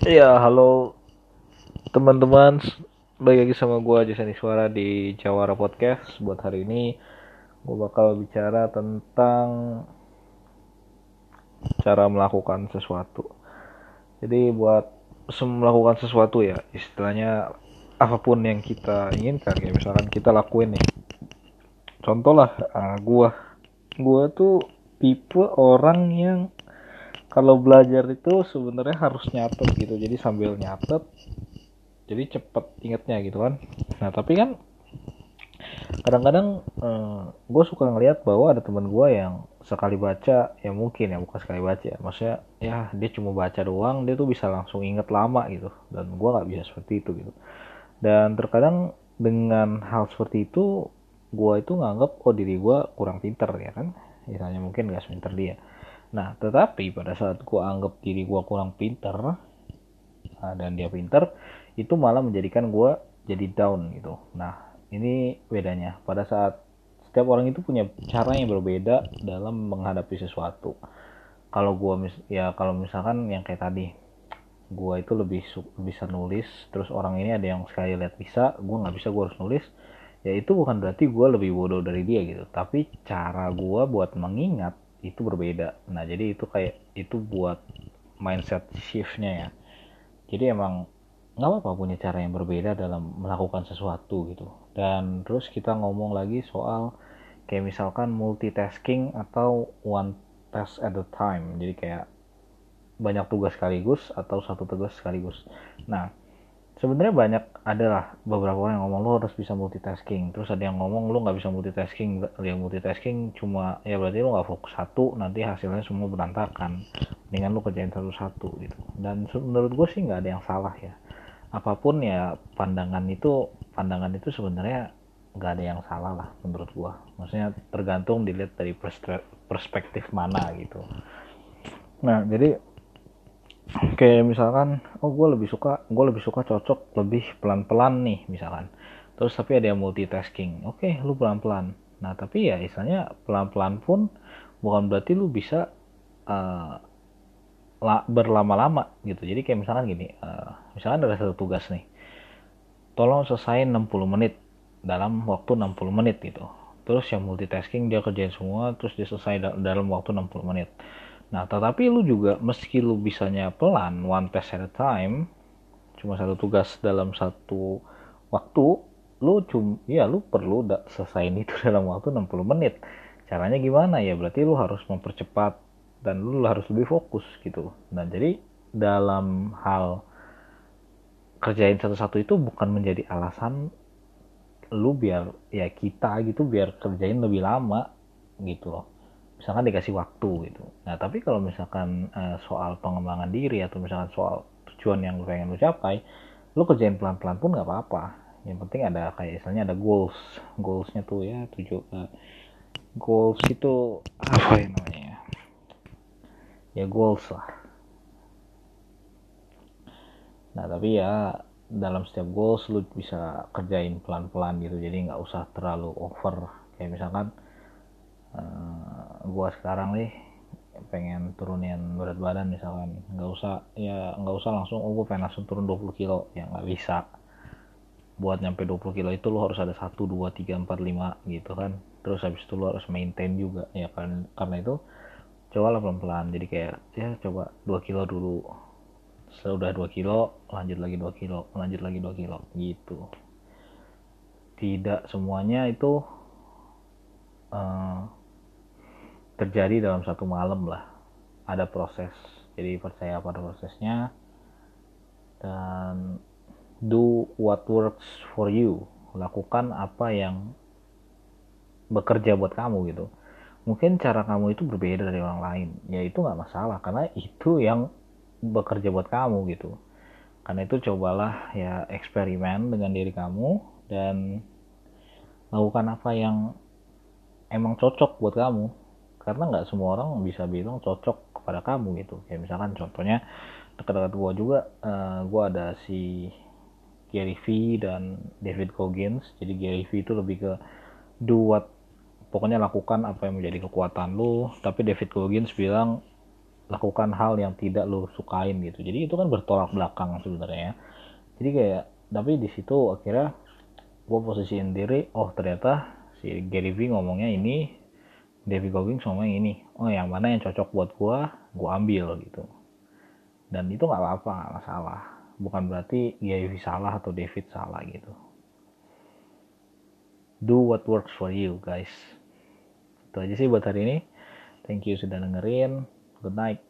Iya, halo teman-teman. Balik lagi sama gue Jason Iswara di Jawara Podcast. Buat hari ini, gue bakal bicara tentang cara melakukan sesuatu. Jadi buat melakukan sesuatu ya, istilahnya apa pun yang kita inginkan, kayak misalkan kita lakuin nih. Contoh lah, uh, gue, gue tuh tipe orang yang kalau belajar itu sebenarnya harus nyatet gitu. Jadi sambil nyatet jadi cepet ingetnya gitu kan. Nah tapi kan kadang-kadang eh, gue suka ngeliat bahwa ada teman gue yang sekali baca ya mungkin ya bukan sekali baca ya. Maksudnya ya dia cuma baca doang dia tuh bisa langsung inget lama gitu. Dan gue nggak bisa seperti itu gitu. Dan terkadang dengan hal seperti itu gue itu nganggep oh diri gue kurang pinter ya kan? Misalnya mungkin gak sepinter dia Nah, tetapi pada saat gue anggap diri gue kurang pinter nah, dan dia pinter, itu malah menjadikan gue jadi down gitu. Nah, ini bedanya. Pada saat setiap orang itu punya cara yang berbeda dalam menghadapi sesuatu. Kalau gue mis ya kalau misalkan yang kayak tadi, gue itu lebih bisa nulis, terus orang ini ada yang sekali lihat bisa, gue nggak bisa, gue harus nulis. Ya itu bukan berarti gue lebih bodoh dari dia gitu, tapi cara gue buat mengingat itu berbeda. Nah jadi itu kayak itu buat mindset shiftnya ya. Jadi emang nggak apa-apa punya cara yang berbeda dalam melakukan sesuatu gitu. Dan terus kita ngomong lagi soal kayak misalkan multitasking atau one task at a time. Jadi kayak banyak tugas sekaligus atau satu tugas sekaligus. Nah sebenarnya banyak adalah beberapa orang yang ngomong lo harus bisa multitasking. Terus ada yang ngomong lo nggak bisa multitasking. Yang multitasking cuma ya berarti lo nggak fokus satu nanti hasilnya semua berantakan. Dengan lo kerjain satu-satu gitu. Dan menurut gue sih nggak ada yang salah ya. Apa pun ya pandangan itu pandangan itu sebenarnya nggak ada yang salah lah menurut gue maksudnya tergantung dilihat dari perspektif mana gitu. Nah jadi kayak misalkan oh gue lebih suka gue lebih suka cocok lebih pelan pelan nih misalkan. Terus tapi ada yang multitasking. Oke okay, lu pelan pelan nah tapi ya istilahnya pelan pelan pun bukan berarti lu bisa uh, berlama-lama gitu. Jadi kayak misalkan gini uh, misalkan ada satu tugas nih. Tolong selesai 60 menit dalam waktu 60 menit gitu. Terus yang multitasking dia kerjain semua terus dia selesai dalam waktu 60 menit Nah, tetapi lu juga meski lu bisanya pelan, one pass at a time, cuma satu tugas dalam satu waktu, lu cum ya lu perlu selesai itu dalam waktu 60 menit. Caranya gimana ya? Berarti lu harus mempercepat dan lu harus lebih fokus gitu. Nah, jadi dalam hal kerjain satu-satu itu bukan menjadi alasan lu biar ya kita gitu biar kerjain lebih lama gitu loh misalkan dikasih waktu gitu. Nah tapi kalau misalkan uh, soal pengembangan diri atau misalkan soal tujuan yang lu pengen lu capai, lu kerjain pelan-pelan pun nggak apa-apa. Yang penting ada kayak misalnya ada goals, goalsnya tuh ya tujuh uh, goals itu apa ya namanya ya? Ya goals lah. Nah tapi ya dalam setiap goals lu bisa kerjain pelan-pelan gitu jadi nggak usah terlalu over kayak misalkan uh, gua sekarang nih pengen turunin berat badan misalkan. Nggak usah ya nggak usah langsung oh gue pengen langsung turun 20 kilo. Ya nggak bisa. Buat nyampe 20 kilo itu lo harus ada 1, 2, 3, 4, 5 gitu kan. Terus habis itu lo harus maintain juga ya kan. Karena itu coba lah pelan-pelan. Jadi kayak ya coba 2 kilo dulu. Sudah 2 kilo lanjut lagi 2 kilo lanjut lagi 2 kilo gitu. Tidak semuanya itu uh, terjadi dalam satu malam lah. Ada proses. Jadi percaya pada prosesnya. Dan do what works for you. Lakukan apa yang bekerja buat kamu gitu. Mungkin cara kamu itu berbeda dari orang lain. Ya itu nggak masalah karena itu yang bekerja buat kamu gitu. Karena itu cobalah ya eksperimen dengan diri kamu dan lakukan apa yang emang cocok buat kamu karena nggak semua orang bisa bilang cocok kepada kamu gitu. Kayak misalkan contohnya dekat-dekat gue juga uh, eh, gue ada si Gary V dan David Goggins. Jadi Gary V itu lebih ke what pokoknya lakukan apa yang menjadi kekuatan lo tapi David Goggins bilang lakukan hal yang tidak lo sukain gitu. Jadi itu kan bertolak belakang sebenarnya jadi kayak tapi di situ akhirnya gue posisiin diri oh ternyata si Gary Vee ngomongnya ini David Goggins ngomongnya ini oh yang mana yang cocok buat gue gue ambil gitu. Dan itu nggak apa-apa nggak masalah. Bukan berarti Vee salah atau David salah gitu. Do what works for you guys. Itu aja sih buat hari ini. Thank you sudah dengerin. Good night